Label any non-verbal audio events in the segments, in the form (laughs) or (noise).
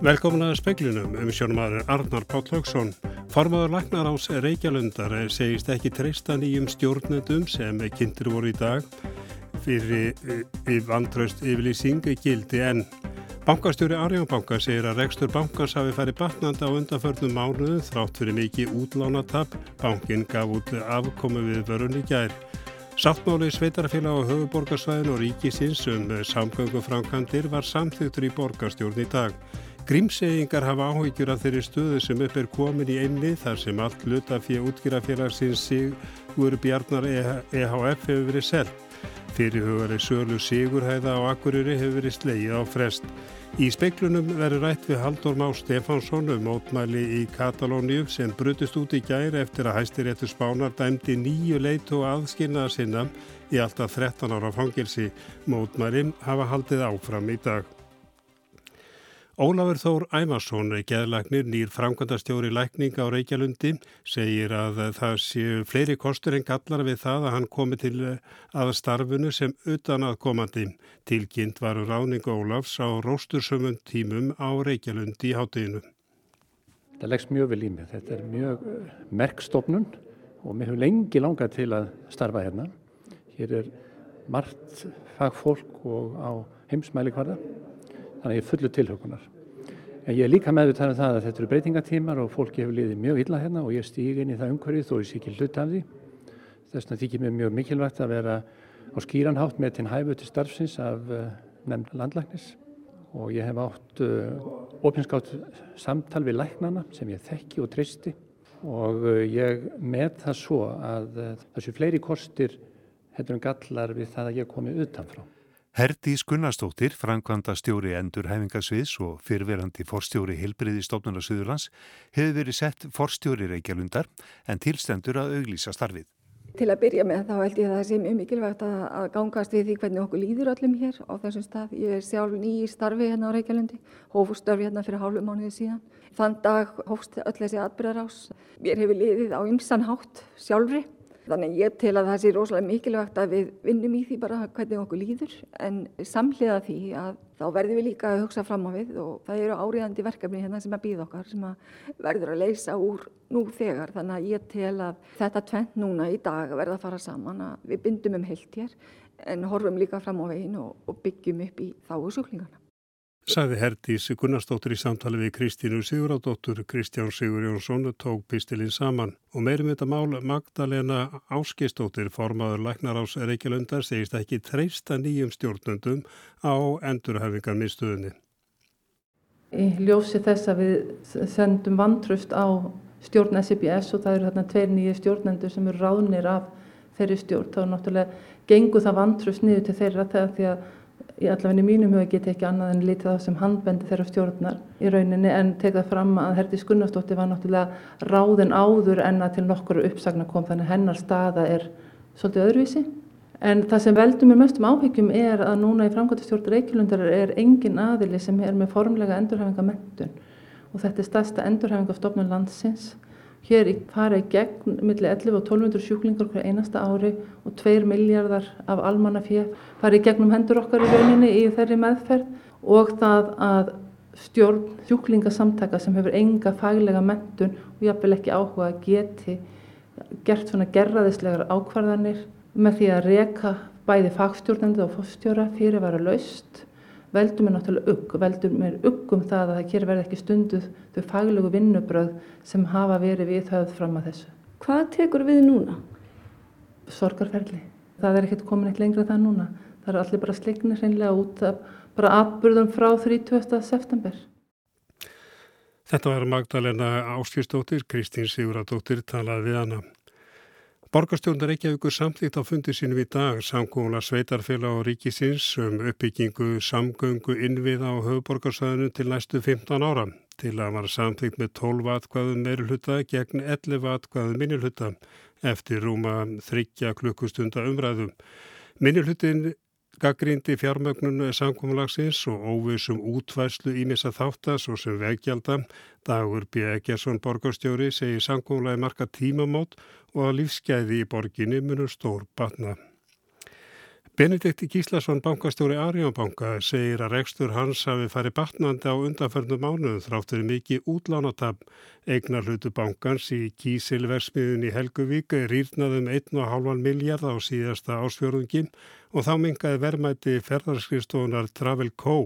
Velkomin að speiklinum um sjónumadur Arnar Páll Haugsson. Formadur Lagnar ás Reykjalundar segist ekki treysta nýjum stjórnendum sem kynntir voru í dag fyrir eh, vantraust yfirlýsing gildi en Bankastjóri Arjónbanka segir að rekstur bankans hafi færi batnandi á undanförnum mánuðu þrátt fyrir mikið útlánatab. Bankin gaf út afkomi við vörunni gær. Sáttmáli sveitarfélag á höfuborgarsvæðin og ríkisins um samgöngufrankandir var samþygtur í borgarstjórn í dag. Grímseyingar hafa áhyggjur af þeirri stöðu sem upp er komin í einni þar sem allt luta fyrir útgjurafélagsins Sigur Bjarnar EHF hefur verið selt. Fyrirhugari Sölu Sigurhæða á Akureyri hefur verið sleið á frest. Í speiklunum verður rætt við Haldur Má Stefánsson um mótmæli í Katalóniu sem brutist út í gæri eftir að hæstiréttur spánar dæmdi nýju leit og aðskilnaða sinna í alltaf 13 ára fangilsi. Mótmælin hafa haldið áfram í dag. Ólafur Þór Æmarsson, geðlagnir, nýr framkvæmdastjóri lækninga á Reykjalundi, segir að það séu fleiri kostur en gallar við það að hann komi til að starfunu sem utan að komandi. Tilkynnt varu ráning Ólafs á róstursömmun tímum á Reykjalundi í háteginu. Það leggst mjög vel í mig. Þetta er mjög eh, merkstofnun og mér hefur lengi langað til að starfa hérna. Hér er margt fagfólk og á heimsmæli hvarða þannig að ég er fullu tilhökunar. En ég er líka meðvitað um það að þetta eru breytingatímar og fólki hefur liðið mjög illa hérna og ég stíg inn í það umhverfið þó ég sé ekki hlut af því. Þess vegna þykir mér mjög mikilvægt að vera á skýranhátt með til hæfu til starfsins af uh, nefnd landlæknis og ég hef átt uh, opinskátt samtal við læknana sem ég þekki og tristi og uh, ég með það svo að þessu fleiri kostir hefur um gallar við það að ég komi utanfrá. Herdís Gunnarsdóttir, framkvæmda stjóri endur hæfingasviðs og fyrverandi forstjóri Hilbriði stofnuna Suðurlands, hefur verið sett forstjóri Reykjalundar en tilstendur að auglýsa starfið. Til að byrja með þá held ég að það sé mjög mikilvægt að, gangast við því hvernig okkur líður öllum hér á þessum stað. Ég er sjálf ný í starfi hérna á Reykjalundi, hófustörfi hérna fyrir hálfu mánuði síðan. Þann dag hófst öll þessi atbyrðarás. Mér hefur liðið á ymsan hátt sjálfri Þannig ég tel að það sé rosalega mikilvægt að við vinnum í því bara hvernig okkur líður en samhliða því að þá verðum við líka að hugsa fram á við og það eru áriðandi verkefni hérna sem að býða okkar sem að verður að leysa úr nú þegar þannig að ég tel að þetta tvent núna í dag verða að fara saman að við bindum um heilt hér en horfum líka fram á veginn og, og byggjum upp í þáu sjúklingarna. Saði Herdís Gunnarsdóttir í samtali við Kristínu Sigurðardóttur, Kristján Sigur Jónsson tók pistilinn saman og meirum þetta mál Magdalena Áskistóttir, formaður Læknar ás Reykjavöndar, segist ekki treysta nýjum stjórnundum á endurhafingarmiðstöðunni. Í ljósi þess að við sendum vantrust á stjórn SIBS og það eru þarna tveir nýju stjórnendur sem eru ráðnir af þeirri stjórn, þá náttúrulega gengur það vantrust niður til þeirra þegar því að í allavegni mínum huga get ekki annað en lítið á sem handbendi þeirra stjórnar í rauninni en tekað fram að Herdís Gunnarsdóttir var náttúrulega ráðin áður en að til nokkuru uppsagna kom þannig hennar staða er svolítið öðruvísi. En það sem veldur mér mestum áhyggjum er að núna í framkvæmstjórn Reykjavundar er engin aðili sem er með formlega endurhæfingamentun og þetta er stærsta endurhæfingastofnun landsins Hér fara í gegn millir 11 og 1200 sjúklingar hver einasta ári og 2 miljardar af almannafíð fara í gegnum hendur okkar í rauninni í þeirri meðferð og það að stjórn sjúklingasamtaka sem hefur enga faglega mentun og jáfnvel ekki áhuga að geti gert svona gerraðislegar ákvarðanir með því að reka bæði fagstjórnandi og fórstjóra fyrir að vera laust veldur mér náttúrulega ugg, veldur mér ugg um það að það hér verði ekki stunduð þau faglegu vinnubröð sem hafa verið við höfð fram að þessu. Hvað tekur við núna? Sorgarferli. Það er ekkert komin eitt lengra það núna. Það er allir bara sleiknir hreinlega út af bara atbyrðum frá 30. september. Þetta var Magdalena Áskjustóttir, Kristín Siguradóttir talaði við hana. Borgarstjórnar Reykjavíkur samþýtt á fundi sínum í dag samkóla sveitarfélag og ríkisins um uppbyggingu samgöngu innviða á höfuborgarsvæðinu til næstu 15 ára. Til að var samþýtt með 12 atkvæðum meirulhuta gegn 11 atkvæðum minnilhuta eftir rúma þryggja klukkustunda umræðum. Minnilhutin Gaggrindi fjármögnun samkómalagsins og óvisum útværslu ímissa þáttas og sem veggjálta. Dagur B. Eggersson borgarstjóri segir samkómalagi marka tímamót og að lífsgæði í borginni munur stór batna. Benedikt Gíslason, bankastjóri Arjónbanka, segir að rekstur hans hafi farið batnandi á undanförnum mánuðum þráttur mikið útlánatab. Egnar hlutu bankans í Kísilversmiðun í Helguvík rýrnaðum 1,5 miljard á síðasta ásfjörðungin og þá mingaði verðmætti ferðarskristofunar Travel Co.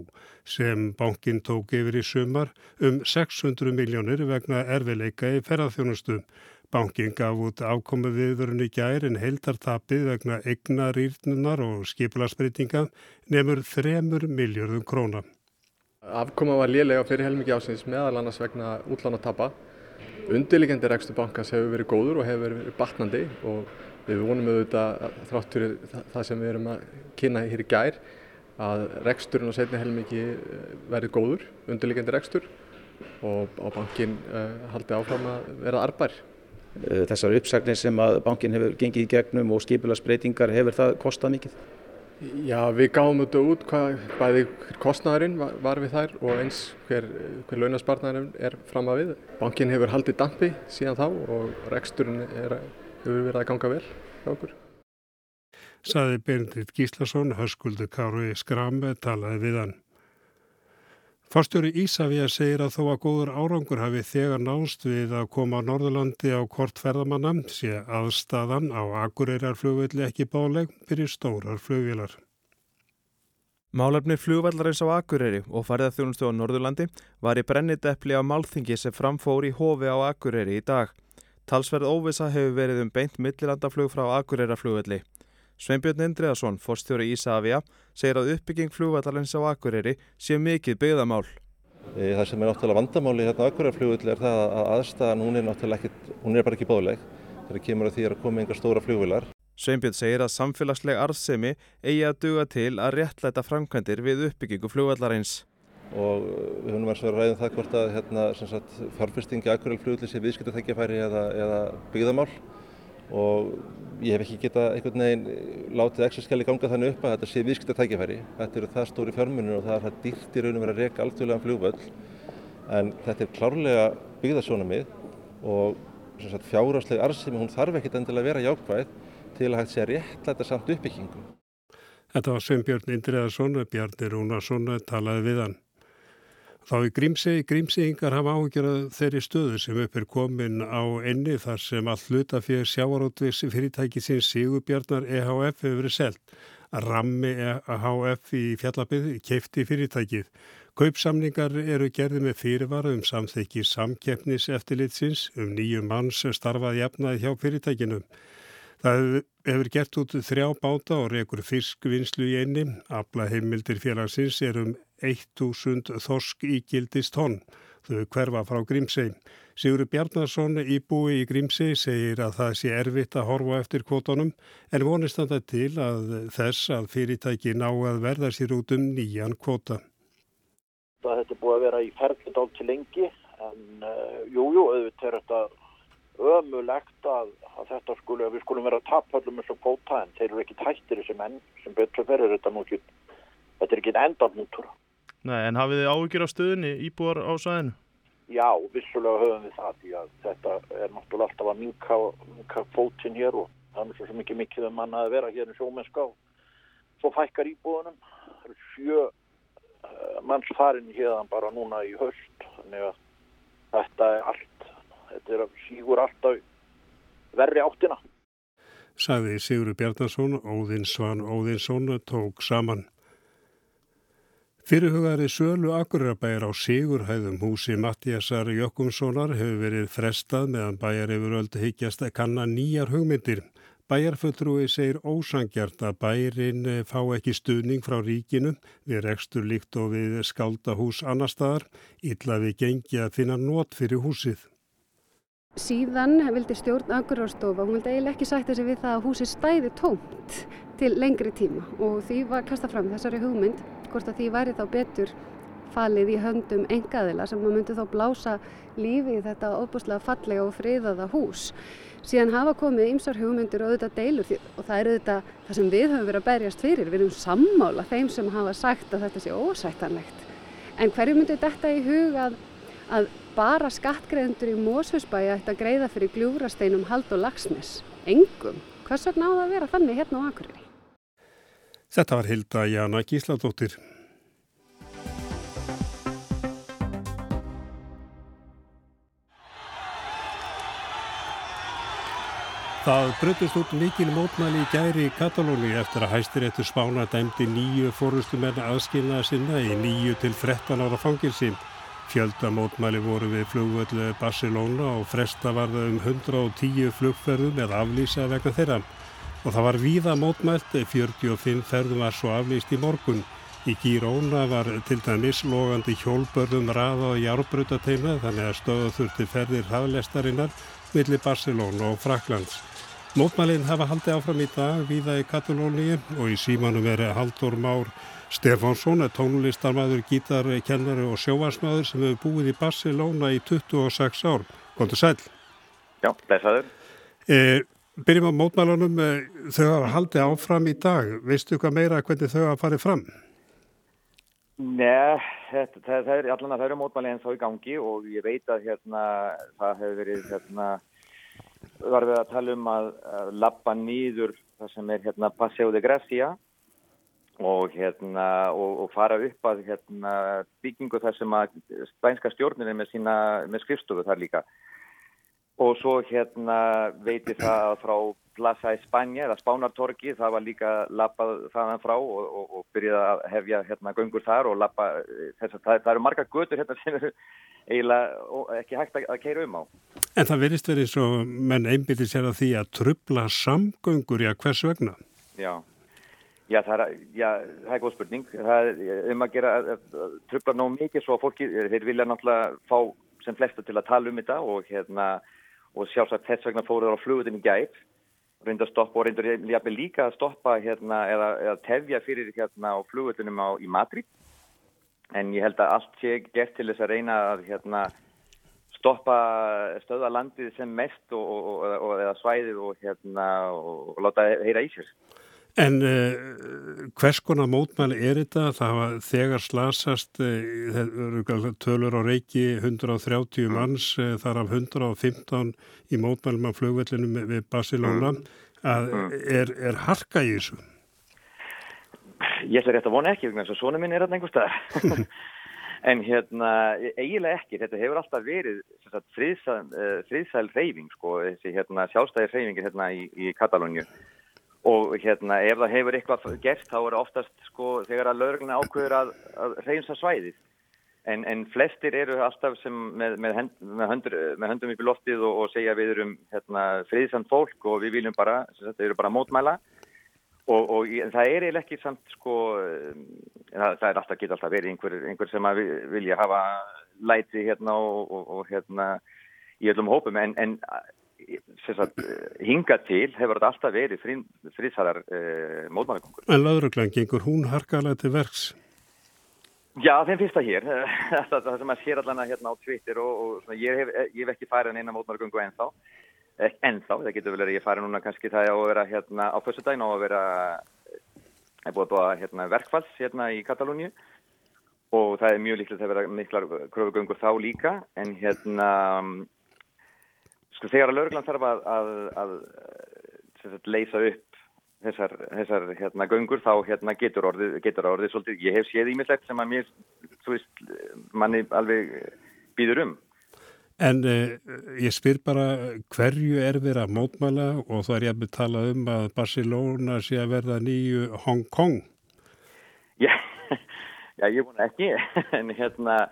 sem bankin tók yfir í sumar um 600 miljónir vegna erfileika í ferðarþjónustum. Bankin gaf út ákomu viðvörun í gær en heildartapið vegna egna rýrnunar og skipilarsbreytinga nefnur þremur miljörðum króna. Afkoma var lélega fyrir helmiki ásins meðal annars vegna útlánatapa. Undirliggjandi rekstur bankans hefur verið góður og hefur verið batnandi og við vonum auðvitað þrátt fyrir það sem við erum að kynna hér í gær að reksturinn og setni helmiki verið góður, undirliggjandi rekstur og bankin haldi áfram að vera arbær. Eh, þessar uppsagnir sem að bankin hefur gengið í gegnum og skipilagsbreytingar, hefur það kostað mikið? Já, við gáum þetta út hvað bæði kostnæðurinn var, var við þær og eins hver, hver launaspartnæðurinn er fram að við. Bankin hefur haldið dampi síðan þá og reksturinn er, hefur verið að ganga vel hjá okkur. Saði Berndit Gíslason, höskuldu Káru Skrambe, talaði við hann. Forstjóri Ísafja segir að þó að góður árangur hafi þegar nást við að koma á Norðurlandi á kort ferðamanna sé aðstæðan á Akureyrarflugvilli ekki báleg fyrir stórar flugvilar. Málefni flugvallarins á Akureyri og farðarþjónustu á Norðurlandi var í brenniteppli á málþingi sem framfór í hofi á Akureyri í dag. Talsverð óvisa hefur verið um beint millilandaflug frá Akureyrarflugvilli. Sveinbjörn Indriðarsson, forstjóri Ísafja, segir að uppbygging flugvallarins á Akureyri sé mikið byggðamál. E, það sem er náttúrulega vandamáli hérna á Akureyri er það að aðstæðan hún er náttúrulega ekki, hún er bara ekki bóðleg þegar kemur að því að koma einhver stóra flugvilar. Sveinbjörn segir að samfélagsleg arðsemi eigi að duga til að réttlæta framkvæmdir við uppbyggingu flugvallarins. Og við höfum verið að ræða um það hvort að hérna, fjárfestingi Akureyri flugvilli sé viðskiptatækjafæri eða, eða byggðamál og ég hef ekki getað einhvern veginn látið exaskjali ganga þannig upp að þetta sé viðskipta tækifæri. Þetta eru það stóri fjármunir og það er það dýrt í raunum verið að reyka alþjóðlegan flugvöll en þetta er klárlega byggðarsónamið og fjárásleg arðsemi hún þarf ekkit endilega að vera jákvæð til að hægt sé að réttlæta samt uppbyggingu. Þetta var Sveinbjörn Indriðarsson, Bjarni Rúnarsson talaði við hann. Þá í Grímsegi, Grímsegingar hafa áhugjörað þeirri stöðu sem upp er komin á enni þar sem all hluta fyrir sjávarótvis fyrirtæki sin Sigurbjarnar EHF hefur verið selt. Rammi EHF í fjallabið keifti fyrirtækið. Kaupsamningar eru gerði með fyrirvara um samþekki samkeppnis eftirlitsins um nýju manns starfað jafnaði hjá fyrirtækinum. Það hefur gert út þrjá báta og rekur fiskvinnslu í einni. Abla heimildir félagsins er um 1000 þorsk í gildist tonn. Þau hverfa frá Grímsei. Sigur Bjarnarsson í búi í Grímsei segir að það sé erfitt að horfa eftir kvotunum en vonist þetta til að þess að fyrirtæki ná að verða sér út um nýjan kvota. Þetta er búið að vera í ferðlind ált til lengi en jújú, uh, jú, auðvitað er þetta ömulegt að, að þetta skuli, að við skulum vera að tapa allum eins og kvóta en þeir eru ekki tættir þessi menn sem betur fyrir þetta nú ekki, þetta er ekki endarnútur. Nei, en hafið þið áhugir á stöðunni íbúar á sæðinu? Já, vissulega höfum við það því að þetta er náttúrulega alltaf að minka, minka kvótin hér og það er svo mikið mikið um manna að vera hér í sjómennska og svo fækkar íbúðunum. Það eru sjö uh, manns farin hérna bara núna í höst, þannig að þetta er allt þetta er að sígur alltaf verri áttina. Saði Sigurður Bjarnason, Óðinsvan Óðinsson tók saman. Fyrirhugari Sölu Akurabæjar á Sigurhæðum húsi Mattiasar Jökkumssonar hefur verið frestað meðan bæjar yfir öldu higgjast að kanna nýjar hugmyndir. Bæjarfulltrúi segir ósangjart að bærin fá ekki stuðning frá ríkinu við rekstur líkt og við skaldahús annar staðar, illa við gengi að finna nót fyrir húsið. Síðan vildi stjórn Akurárstofa, hún vildi eiginlega ekki sætta sig við það að húsi stæði tómt til lengri tíma og því var kasta fram þessari hugmynd hvort að því væri þá betur falið í höndum engaðila sem maður myndi þá blása lífi í þetta óbúslega fallega og friðaða hús. Síðan hafa komið ymsar hugmyndir og auðvitað deilur og það er auðvitað það sem við höfum verið að berjast fyrir. Við erum sammála þeim sem hafa sagt að þetta sé ósættanlegt. En hverju myndi þetta í hug að, að bara skattgreðendur í Mósfjörnsbæi ætti að greiða fyrir gljúrasteinum Hald og Lagsnes. Engum. Hvers vegna á það að vera þannig hérna á Akureyri? Þetta var Hilda Jana Gísladóttir. Það bröndist út mikil mótmæli í gæri í Katalóni eftir að hæstiréttu spána dæmdi nýju fórustumenn aðskilnaða sinna í nýju til 13 ára fangilsi. Fjölda mótmæli voru við flugvöldu Barcelona og fresta varða um 110 flugferðum eða aflýsa vegna þeirra. Og það var víða mótmælt, 45 ferðum var svo aflýst í morgun. Í Gíróna var til dæmis logandi hjólbörðum raða og járbrutateina þannig að stöða þurfti ferðir haflestarinnar millir Barcelona og Fraklands. Mótmælinn hafa haldið áfram í dag viða í Katalóni og í símanum er Haldur Már Stefánsson, tónlistarmadur, gítarkennari og sjóvarsmaður sem hefur búið í Barcelona í 26 ár. Góður sæl. Já, blessaður. E, byrjum á mótmælunum, e, þau hafa haldið áfram í dag. Veistu hvað meira hvernig þau hafa farið fram? Nei, það, það, það er allan að það eru mótmælinn þá í gangi og ég veit að hérna, það hefur verið hérna var við að tala um að, að lappa nýður það sem er hérna Paseo de Gracia og, hérna, og, og fara upp að hérna, byggingu þar sem að spænska stjórnir er með, með skrifstofu þar líka og svo hérna veitir það frá Plaza Espanja eða Spánartorki það var líka lappað þaðan frá og, og byrjaði að hefja hérna göngur þar og lappa þess að það, það eru marga götur hérna (laughs) sem eru eiginlega ekki hægt að keira um á. En það verist verið svo menn einbyrði sér að því að trubla samgöngur, já hvers vegna? Já, já það er, já, það er góð spurning. Það er um að gera að, að trubla ná mikið svo að fólki, þeir vilja náttúrulega fá sem flestu til að tala um þetta og hérna og sjálfsagt þess vegna fóruður á flugutin í gæp reynda að stoppa og reynda líka að stoppa hérna eða, eða tefja fyrir hérna á flugutinum á, í Madrid en ég held að allt sé gert til þess að reyna að hérna, stoppa stöða landið sem mest og, og, og, eða svæðið hérna, og láta heyra í sér. En uh, hvers konar mótmæli er þetta? Það var þegar slasast, uh, tölur á reiki 130 mm. manns, uh, þar af 115 í mótmælum á flugvellinu við Barcelona. Mm. Mm. er, er harka í þessu? Ég ætla rétt að vona ekki, þess að svona minn er alltaf einhver stað. (laughs) en hérna, eiginlega ekki, þetta hefur alltaf verið friðsæl, reyfing, sko, þessi hérna, sjálfstæði reyfingir hérna í, í Katalónju. Og hérna, ef það hefur eitthvað gert, þá er oftast, sko, þegar að lögurna ákveður að, að reynsa svæðið. En, en flestir eru alltaf sem með, með, hend, með, höndur, með höndum upp í loftið og, og segja við erum hérna, friðsamt fólk og við viljum bara, þetta eru bara mótmæla. Og, og það er eiginlega ekki samt sko, það, það er alltaf, geta alltaf verið einhver, einhver sem að vilja hafa læti hérna og, og hérna í öllum hópum en, en sagt, hinga til hefur þetta alltaf verið friðsæðar eh, mótmannakongur. En lauruglan gengur hún harkalega til verks? Já, þeim fyrsta hér, (laughs) það sem að sér allan hérna á Twitter og ég hef, ég hef ekki farið en eina mótmannakongu ennþá ennþá, það getur vel að ég fari núna kannski það á að vera hérna á fyrstu daginn á að vera er búið að búa hérna verkfalls hérna í Katalóniu og það er mjög líklegt að vera miklar kröfugöngur þá líka en hérna sko þegar að lauruglan þarf að, að, að, að leysa upp þessar, þessar hérna göngur þá hérna getur orðið, getur orðið svolítið, ég hef séð ímislegt sem að mér, þú veist, manni alveg býður um. En eh, ég spyr bara hverju er verið að mótmæla? Og þá er ég að tala um að Barcelona sé að verða nýju Hong Kong. Já, (laughs) já ég vona ekki, (laughs) en hérna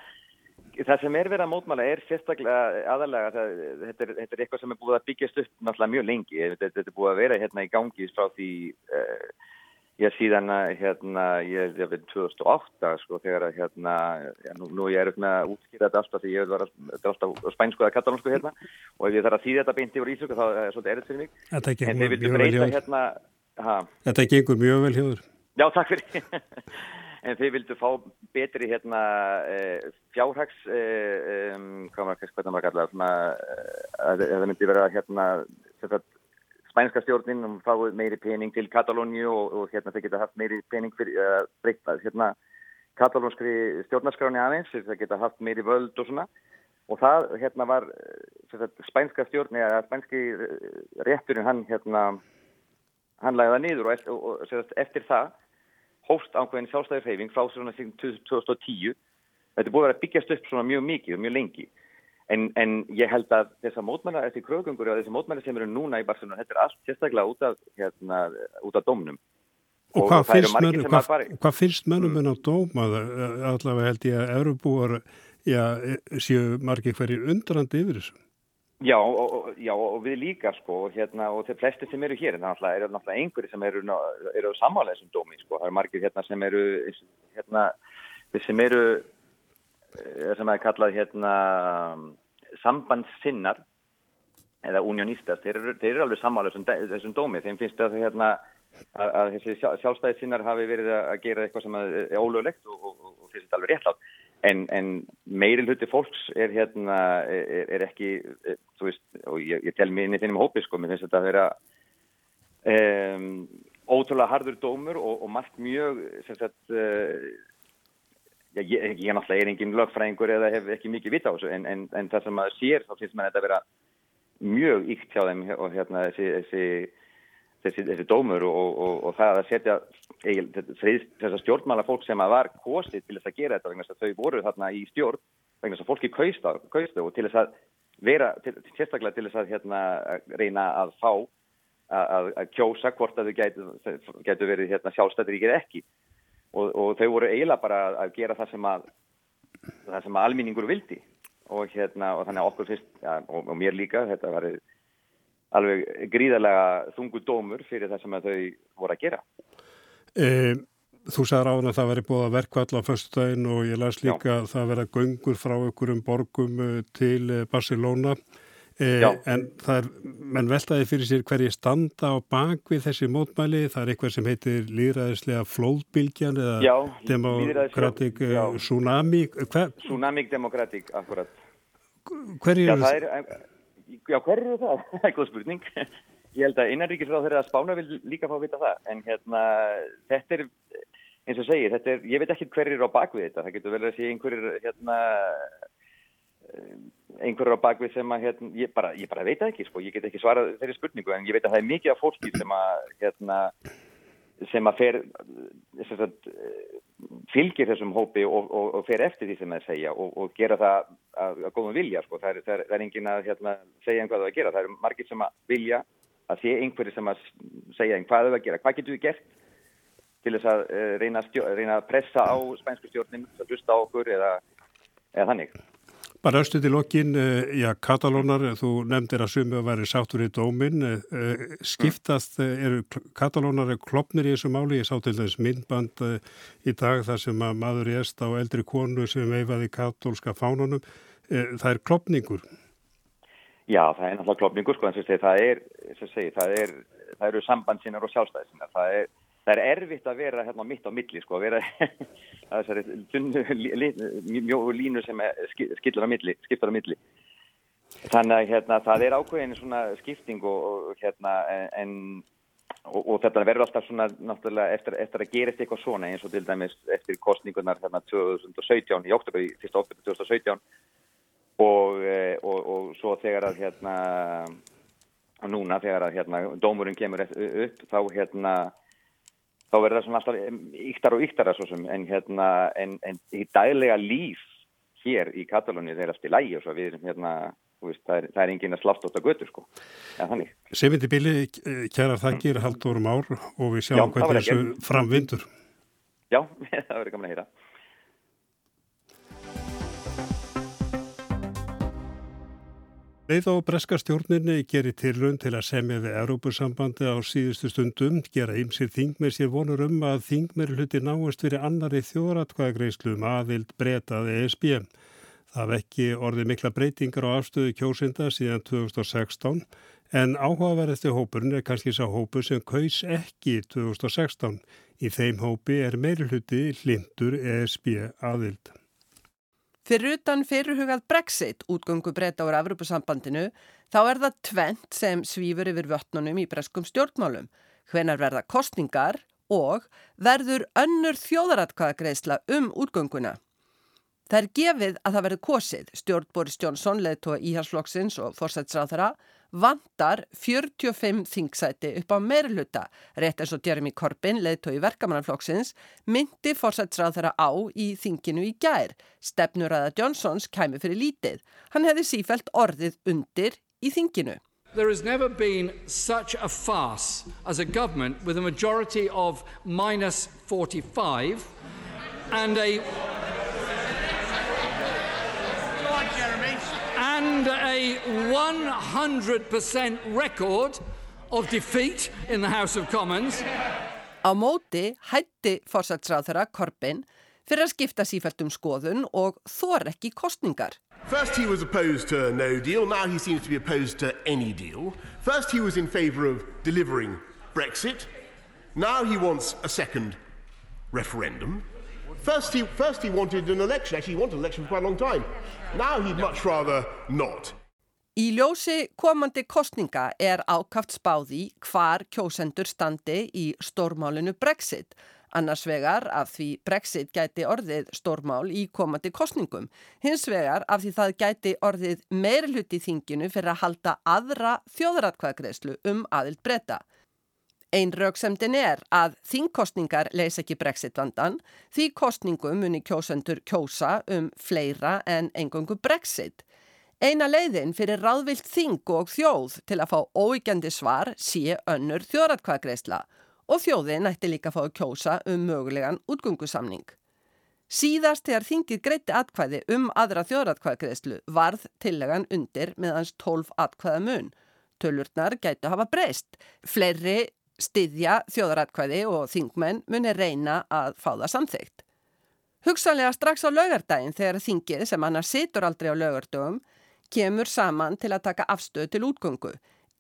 það sem er verið að mótmæla er sérstaklega aðalega, það, þetta, er, þetta er eitthvað sem er búið að byggjast upp náttúrulega mjög lengi, þetta, þetta er búið að vera hérna í gangi frá því... Uh, ég síðan hérna, ég er við 2008 sko þegar að hérna, já, nú, nú ég er upp með að útskýra þetta alltaf því ég var alltaf spænsku eða katalónsku hérna og ef ég þarf að þýða þetta beint yfir ísöku þá er það svolítið erðið fyrir mig. Þetta ekki mjög vel hjóður. Hérna, þetta ekki einhver mjög vel hjóður. Já, takk fyrir. (laughs) en þið vildu fá betri hérna eh, fjárhags, eh, um, hvað maður hvað maður kallar, að það myndi vera hérna, spænska stjórnin um fáið meiri pening til Katalóniu og, og hérna þeir geta haft meiri pening fyrir að uh, breyta hérna katalónskri stjórnarskráni aðeins þeir geta haft meiri völd og svona. Og það hérna var sagt, spænska stjórni eða spænski rétturinn hann hérna hann lagði það niður og, og, og sagt, eftir það hóst ákveðin sjálfstæði hreyfing frá svona 2010 þetta er búið að vera byggjast upp svona mjög mikið og mjög lengi. En, en ég held að þessar mótmæla, þessi krögungur og þessi mótmæla sem eru núna í Barcelona, þetta er allt sérstaklega út af, hérna, út af dómnum. Og, og hvað, finnst mönnum, finnst mönnum en á dóma? Allavega held ég að Eurubúar séu margir hverjir undrandi yfir þessu? Já og, já, og við líka sko hérna, og þeir flesti sem eru hér það er náttúrulega einhverju sem eru, eru samálega þessum dómi sko, það eru margir hérna, sem eru hérna, sem eru eh, sem er kallað hérna sambandssinnar eða unionistas, þeir eru, þeir eru alveg samálega þessum, dómi, þeim finnst að hérna að, að þessi sjálfstæði sinnar hafi verið að gera eitthvað sem er ólöglegt og, og, og þessi er alveg réttlátt en, en meiri hluti fólks er hérna er, er ekki, er, þú veist og ég, ég tel mér inn í þinnum hópi sko mér finnst þetta að vera um, ótrúlega hardur dómur og, og margt mjög sem sagt uh, ég, ég, ég náttúrulega er engin lögfræðingur eða hef ekki mikið vita á þessu en, en, en það sem maður sér þá finnst maður þetta að vera mjög ykt hjá þeim og hérna þessi, þessi þessi, þessi dómur og, og, og það að setja þessar stjórnmála fólk sem að var kostið til þess að gera þetta vegna þess að þau voru þarna í stjórn vegna þess að fólki kaustu og til þess að vera, sérstaklega til þess að hérna, reyna að fá að, að kjósa hvort að þau gætu, gætu verið hérna, sjálfstættir í ekki. Og, og þau voru eiginlega bara að gera það sem að það sem að alminningur vildi. Og hérna og þannig að okkur fyrst ja, og, og mér líka þetta var alveg gríðarlega þungu dómur fyrir það sem þau voru að gera. E, þú sagði ráðan að það veri búið að verkvall á förstudaginn og ég las líka Já. að það veri að göngur frá einhverjum borgum eh, til eh, Barcelona e, en það er, menn veltaði fyrir sér hverji standa á bakvið þessi mótmæli, það er eitthvað sem heitir líðræðislega flóðbylgjan eða Já, demokratik tsunami. Hver? Tsunami demokratik, akkurat. Hverju er það? Já, hver eru það? (laughs) Það er góð spurning. Ég held að innanríkisráð þeirra að spána vil líka fá að vita það. En hérna, þetta er, eins og segir, þetta er, ég veit ekki hver eru á bakvið þetta. Það getur vel að sé einhverjir, hérna, einhverjir á bakvið sem að, hérna, ég bara, ég bara veit ekki, sko. Ég get ekki svarað þeirri spurningu, en ég veit að það er mikið af fólki sem að, hérna, sem að fer sagt, fylgir þessum hópi og, og, og fer eftir því sem það segja og, og gera það að, að góðum vilja sko. það, er, það, er, það er engin að hérna, segja einhvað það að gera, það eru margir sem að vilja að sé einhverju sem að segja einhvað það að gera, hvað getur við gert til þess að uh, reyna, stjó, reyna að pressa á spænsku stjórnum, að hlusta á okkur eða, eða þannig Bara östu til okkin, eh, já, Katalónar, þú nefndir að sumu að veri sáttur í dómin, eh, skiptast, eh, eru Katalónar klopnir í þessu máli, ég sá til þess myndband í dag þar sem að maður erst á eldri konu sem veifaði katólska fánunum, það er klopningur. Já, það er náttúrulega klopningur, sko, en það er, það er, það eru sambandsinnar og sjálfstæðisinnar, það er, það er erfitt að vera hérna mitt á milli sko, að vera (laughs) þessari mjög línu sem skilur á milli, skiptar á milli. Þannig að hérna, það er ákveðin svona skipting og, hérna en og, og þetta verður alltaf svona náttúrulega eftir, eftir að gera eitthvað svona eins og til dæmis eftir kostningunar hérna 2017 í oktober, í 1. oktober 2017 og, eh, og, og svo þegar að hérna núna þegar að hérna dómurinn kemur upp þá hérna þá verður það svona alltaf yktar og sem en hérna en, en í daglega líf hér í Katalóni þeir eftir lægi og svo við hérna veist, það, er, það er engin að slátt átt að götu sko. Ja, Sefindi Bili, kæra þakkir mm. haldur um ár og við sjáum hvernig þessu framvindur. Já, (laughs) það verður gaman að hýra Leið á breska stjórninni gerir tilrönd til að semja við Európusambandi á síðustu stundum, gera ymsir þingmer sér vonur um að þingmer hluti náist fyrir annari þjóratkvæðagreislu um aðild bretað ESB. Það vekki orði mikla breytingar á afstöðu kjósinda síðan 2016 en áhugaverðasti hópurinn er kannski sá hópur sem kaus ekki 2016. Í þeim hópi er meiri hluti lindur ESB aðild. Fyrir utan fyrirhugað Brexit útgöngu breyta ára Evropasambandinu þá er það tvent sem svífur yfir vötnunum í breskum stjórnmálum. Hvenar verða kostningar og verður önnur þjóðaratkvæðagreisla um útgönguna. Það er gefið að það verði kosið. Stjórn Boris Johnson, leðtóa íhalsflokksins og fórsætsráðara, vantar 45 þingsæti upp á meirluta. Rétt eins og Jeremy Corbyn, leðtói verkamannaflokksins, myndi fórsætsráðara á í þinginu í gær. Stefnur að Johnsons kæmi fyrir lítið. Hann hefði sífælt orðið undir í þinginu. There has never been such a farce as a government with a majority of minus 45 and a and a 100% record of defeat in the House of Commons. Á móti hætti fórsætsráðara Corbyn fyrir að skipta sífælt um skoðun og þor ekki kostningar. First he was opposed to no deal, now he seems to be opposed to any deal. First he was in favour of delivering Brexit, now he wants a second referendum. First he, first he wanted an election, actually he wanted an election for quite a long time. Now he'd much rather not. Í ljósi komandi kostninga er ákaft spáði hvar kjósendur standi í stórmálinu Brexit. Annars vegar af því Brexit gæti orðið stórmál í komandi kostningum. Hins vegar af því það gæti orðið meirluti þinginu fyrir að halda aðra þjóðratkvæðgreðslu um aðild breyta. Einn rauksemdin er að þingkostningar leys ekki Brexit vandan því kostningum muni kjósendur kjósa um fleira en engungu Brexit. Eina leiðin fyrir ráðvilt þing og þjóð til að fá óíkjandi svar sé önnur þjóðratkvæðgreðsla og þjóðin ætti líka að fá að kjósa um mögulegan útgungusamning. Síðast þegar þingið greiti atkvæði um aðra þjóðratkvæðgreðslu varð tillegan undir meðans 12 atkvæða mun. Tölurnar gætu hafa breyst. Fleiri styðja þjóðratkvæði og þingmenn muni reyna að fá það samþygt. Hugsanlega strax á laugardaginn þegar þingið sem annars situr aldrei á laugardögum kemur saman til að taka afstöð til útgöngu.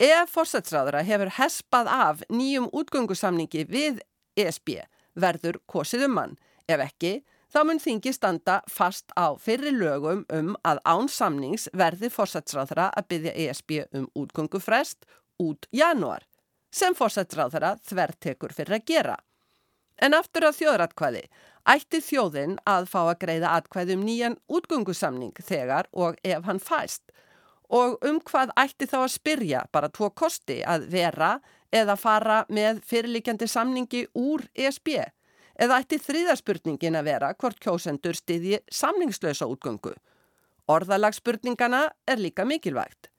Ef fórsætsráðara hefur hespað af nýjum útgöngusamningi við ESB verður kosið um hann. Ef ekki, þá mun þingi standa fast á fyrri lögum um að án samnings verði fórsætsráðara að byggja ESB um útgöngufrest út januar, sem fórsætsráðara þvertekur fyrir að gera. En aftur að þjóðratkvæði ætti þjóðin að fá að greiða atkvæði um nýjan útgöngusamning þegar og ef hann fæst og um hvað ætti þá að spyrja bara tvo kosti að vera eða fara með fyrirlikjandi samningi úr ESB eða ætti þriðarspurningin að vera hvort kjósendur styðji samningslösa útgöngu. Orðalagsspurningana er líka mikilvægt.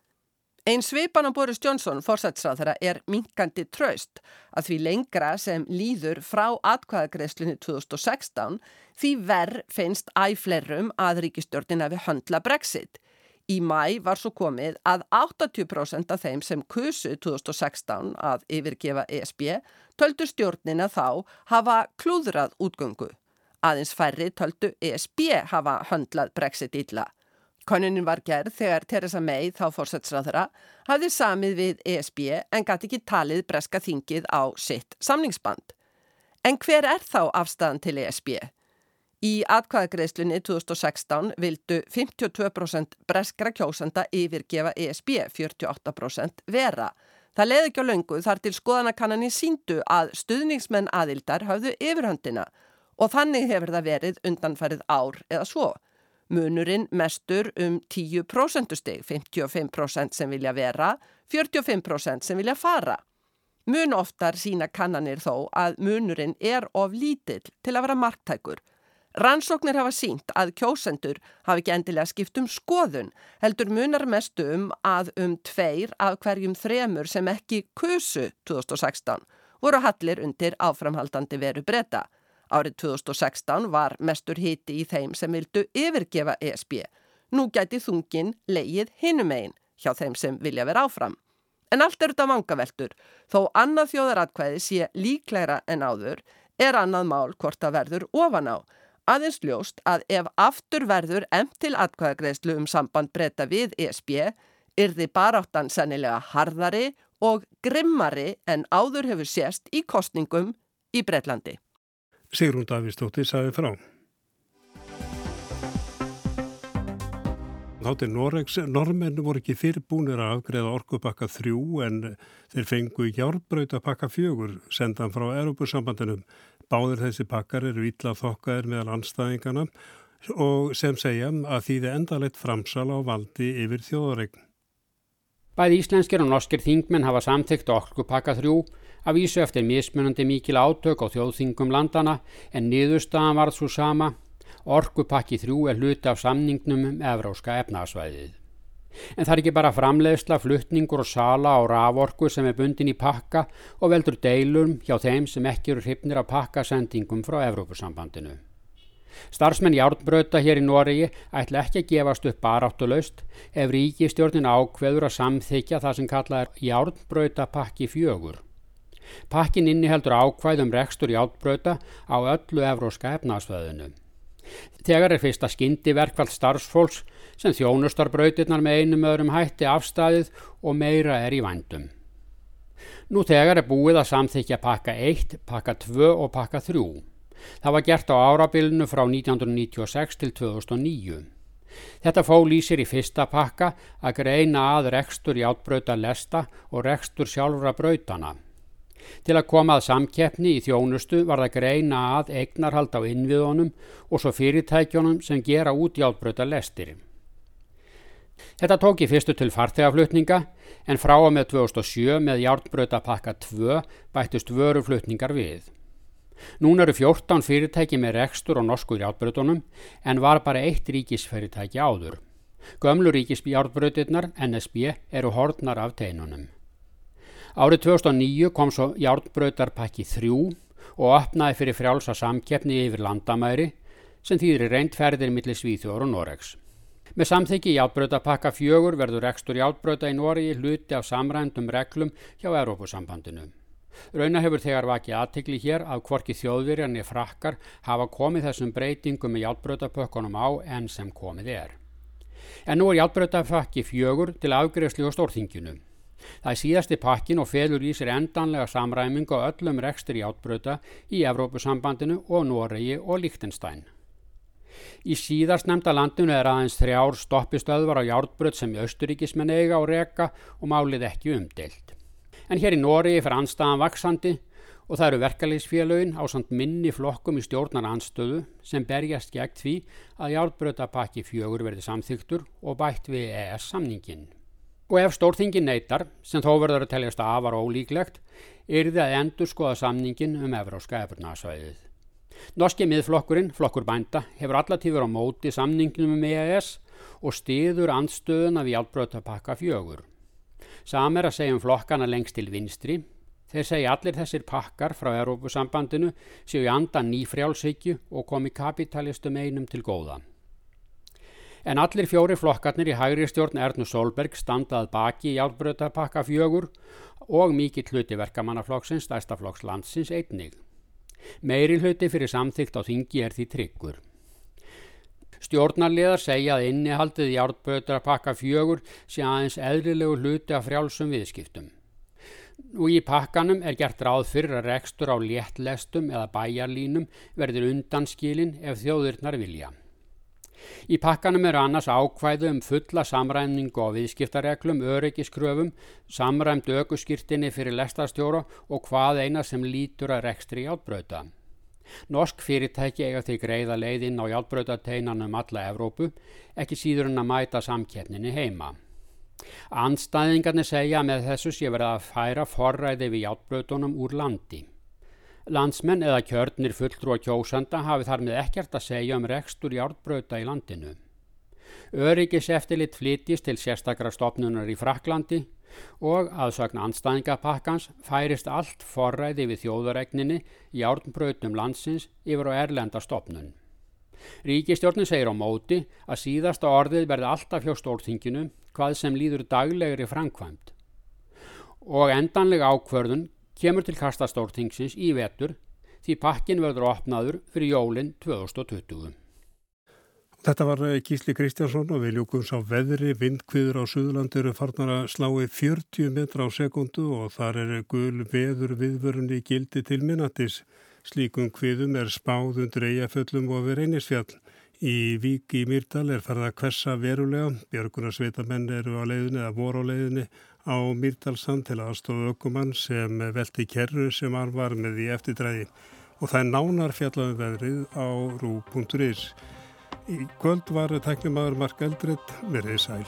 Einn svipan á Boris Johnson fórsætsráðara er minkandi tröst að því lengra sem líður frá atkvæðagreðslunni 2016 því verð finnst æflerum að ríkistjórnina við höndla Brexit. Í mæ var svo komið að 80% af þeim sem kusu 2016 að yfirgefa ESB töldu stjórnina þá hafa klúðrað útgöngu. Aðeins færri töldu ESB hafa höndlað Brexit illa. Konunin var gerð þegar Theresa May þá fórsætsráðara hafði samið við ESB en gæti ekki talið breska þingið á sitt samningsband. En hver er þá afstæðan til ESB? Í atkvæðagreðslunni 2016 vildu 52% breskra kjósanda yfirgefa ESB, 48% vera. Það leiði ekki á löngu þar til skoðanakannani síndu að stuðningsmenn aðildar hafðu yfirhöndina og þannig hefur það verið undanfærið ár eða svo. Munurinn mestur um 10% steg, 55% sem vilja vera, 45% sem vilja fara. Mun oftar sína kannanir þó að munurinn er of lítill til að vera marktækur. Rannsóknir hafa sínt að kjósendur hafi ekki endilega skipt um skoðun, heldur munar mestu um að um tveir af hverjum þremur sem ekki kusu 2016 voru hallir undir áframhaldandi veru breyta. Árið 2016 var mestur hiti í þeim sem vildu yfirgefa ESB. Nú gæti þungin leið hinum einn hjá þeim sem vilja vera áfram. En allt er þetta vangaveltur. Þó annað þjóðaratkvæði sé líklæra en áður er annað mál hvort það verður ofan á. Aðeins ljóst að ef aftur verður emt til atkvæðagreðslu um samband breyta við ESB er þið baráttan sennilega harðari og grimmari en áður hefur sést í kostningum í Breitlandi. Sigrún Davíðsdóttir sagði frá. Þáttir Noregs, normenn voru ekki fyrirbúnir að afgreða orkupakka þrjú en þeir fengu hjárbröyt að pakka fjögur sendan frá Europasambandinum. Báðir þessi pakkar eru ítla þokkaðir meðal anstæðingana og sem segja að þýði endalegt framsal á valdi yfir þjóðaregn. Bæði íslenskir og norskir þingmenn hafa samþygt orkupakka þrjú að vísu eftir mismunandi mikil átök á þjóðþingum landana en niðurstaðan varð svo sama. Orkupakki þrjú er hluti af samningnum um evróska efnaðsvæðið. En það er ekki bara framleiðsla, fluttningur og sala á raforku sem er bundin í pakka og veldur deilum hjá þeim sem ekki eru hrifnir af pakkasendingum frá Evrópusambandinu. Starfsmenn Járnbröta hér í Noregi ætla ekki að gefast upp baráttulaust ef ríkistjórnin ákveður að samþykja það sem kallað er Járnbröta pakki fjögur. Pakkin inniheldur ákvæðum rekstur Járnbröta á öllu evróska efnaðsvæðinu. Þegar er fyrsta skyndi verkvall starfsfólks sem þjónustarbrautirnar með einum öðrum hætti afstæðið og meira er í vandum. Nú þegar er búið að samþykja pakka 1, pakka 2 og pakka 3. Það var gert á árabilinu frá 1996 til 2009. Þetta fól í sér í fyrsta pakka að greina að rekstur í átbrauta lesta og rekstur sjálfra brautana. Til að koma að samkeppni í þjónustu var það greina að eignarhald á innviðunum og svo fyrirtækjónum sem gera út í átbrauta lestir. Þetta tók í fyrstu til farþegaflutninga en frá og með 2007 með járnbrautapakka 2 bættist vöruflutningar við. Nún eru 14 fyrirtæki með rekstur á norsku járnbrautunum en var bara eitt ríkisfyrirtæki áður. Gömlu ríkisjárnbrautirnar, NSB, eru hortnar af teinunum. Árið 2009 kom svo járnbrautarpakki 3 og opnaði fyrir frjálsa samkeppni yfir landamæri sem þýðir reyndferðir millir Svíþjóður og Noregs. Með samþyggi játbröðapakka fjögur verður ekstur játbröða í Nóri hluti af samrændum reglum hjá Európusambandinu. Rauna hefur þegar vakið aðtikli hér að hvorki þjóðvirjarni frakkar hafa komið þessum breytingum með játbröðapökkunum á enn sem komið er. En nú er játbröðapakki fjögur til afgreðslu og stórþinginu. Það er síðasti pakkin og feður í sér endanlega samræmingu á öllum rekstur játbröða í Evrópusambandinu og Noregi og Líktenstein. Í síðast nefnda landinu er aðeins þrjár stoppistöðvar á járbröð sem austuríkismenn eiga og reka og málið ekki umdelt. En hér í Nóri fyrir anstaðan vaksandi og það eru verkefliðsfélögin á samt minni flokkum í stjórnar anstöðu sem berjast gegn því að járbröðapakki fjögur verði samþyktur og bætt við ES samningin. Og ef stórþingin neytar, sem þó verður að teljast afar ólíklegt, þið að endur skoða samningin um Evróska efurnasvæðið. Norski miðflokkurinn, flokkur bænda, hefur allatífur á móti samningnum með EAS og stiður andstöðuna við hjálpbröðtapakka fjögur. Sam er að segja um flokkana lengst til vinstri. Þeir segja allir þessir pakkar frá Európusambandinu séu í andan nýfrjálshyggju og komi kapitalistum einum til góða. En allir fjóri flokkarnir í hægri stjórn Ernu Solberg standað baki í hjálpbröðtapakka fjögur og mikill hluti verkamannaflokksins, stærstaflokks landsins einnig. Meiri hluti fyrir samþygt á þingi er því tryggur. Stjórnarliðar segja að innihaldið í ártböður að pakka fjögur sé aðeins eðlilegu hluti af frjálsum viðskiptum. Nú í pakkanum er gert ráð fyrir að rekstur á léttlestum eða bæjarlínum verður undanskilin ef þjóðurnar vilja. Í pakkanum eru annars ákvæðu um fulla samræmningu á viðskiptareglum, öryggiskröfum, samræmt aukuskýrtinni fyrir lestarstjóra og hvað eina sem lítur að rekstri játbröða. Norsk fyrirtæki eiga því greiða leiðinn á játbröðateinanum um alla Evrópu, ekki síður en að mæta samkeppninni heima. Anstæðingarnir segja með þessu sé verið að færa forræði við játbröðunum úr landi. Landsmenn eða kjörnir fulltrú að kjósanda hafi þar með ekkert að segja um rekstur járbröta í landinu. Öryggis eftirlit flytist til sérstakra stopnunar í Fraklandi og aðsakna anstæðingapakkans færist allt forræði við þjóðaregninni í járnbrötum landsins yfir á erlenda stopnun. Ríkistjórnin segir á móti að síðasta orðið verði alltaf hjá stórþinginu hvað sem líður daglegri framkvæmt og endanlega ákvörðun kemur til kastastórtingsins í vetur því pakkin verður opnaður fyrir jólinn 2020. Þetta var eh, Gísli Kristjánsson og við ljúkum sá veðri, vindkviður á Suðurland eru farnar að slái 40 metra á sekundu og þar er gul veður viðvörunni gildi til minnatis. Slíkum kviðum er spáð undir eigaföllum og við reynisfjall. Í Vík í Myrdal er farið að kvessa verulega, björgunarsveitamenn eru á leiðinni eða voru á leiðinni á Myrdalsand til aðstofu ökumann sem velti kerru sem hann var með í eftirdræði og það er nánar fjallaðu um veðrið á rú.is. Í kvöld var tæknimaður Mark Eldred verið sæl.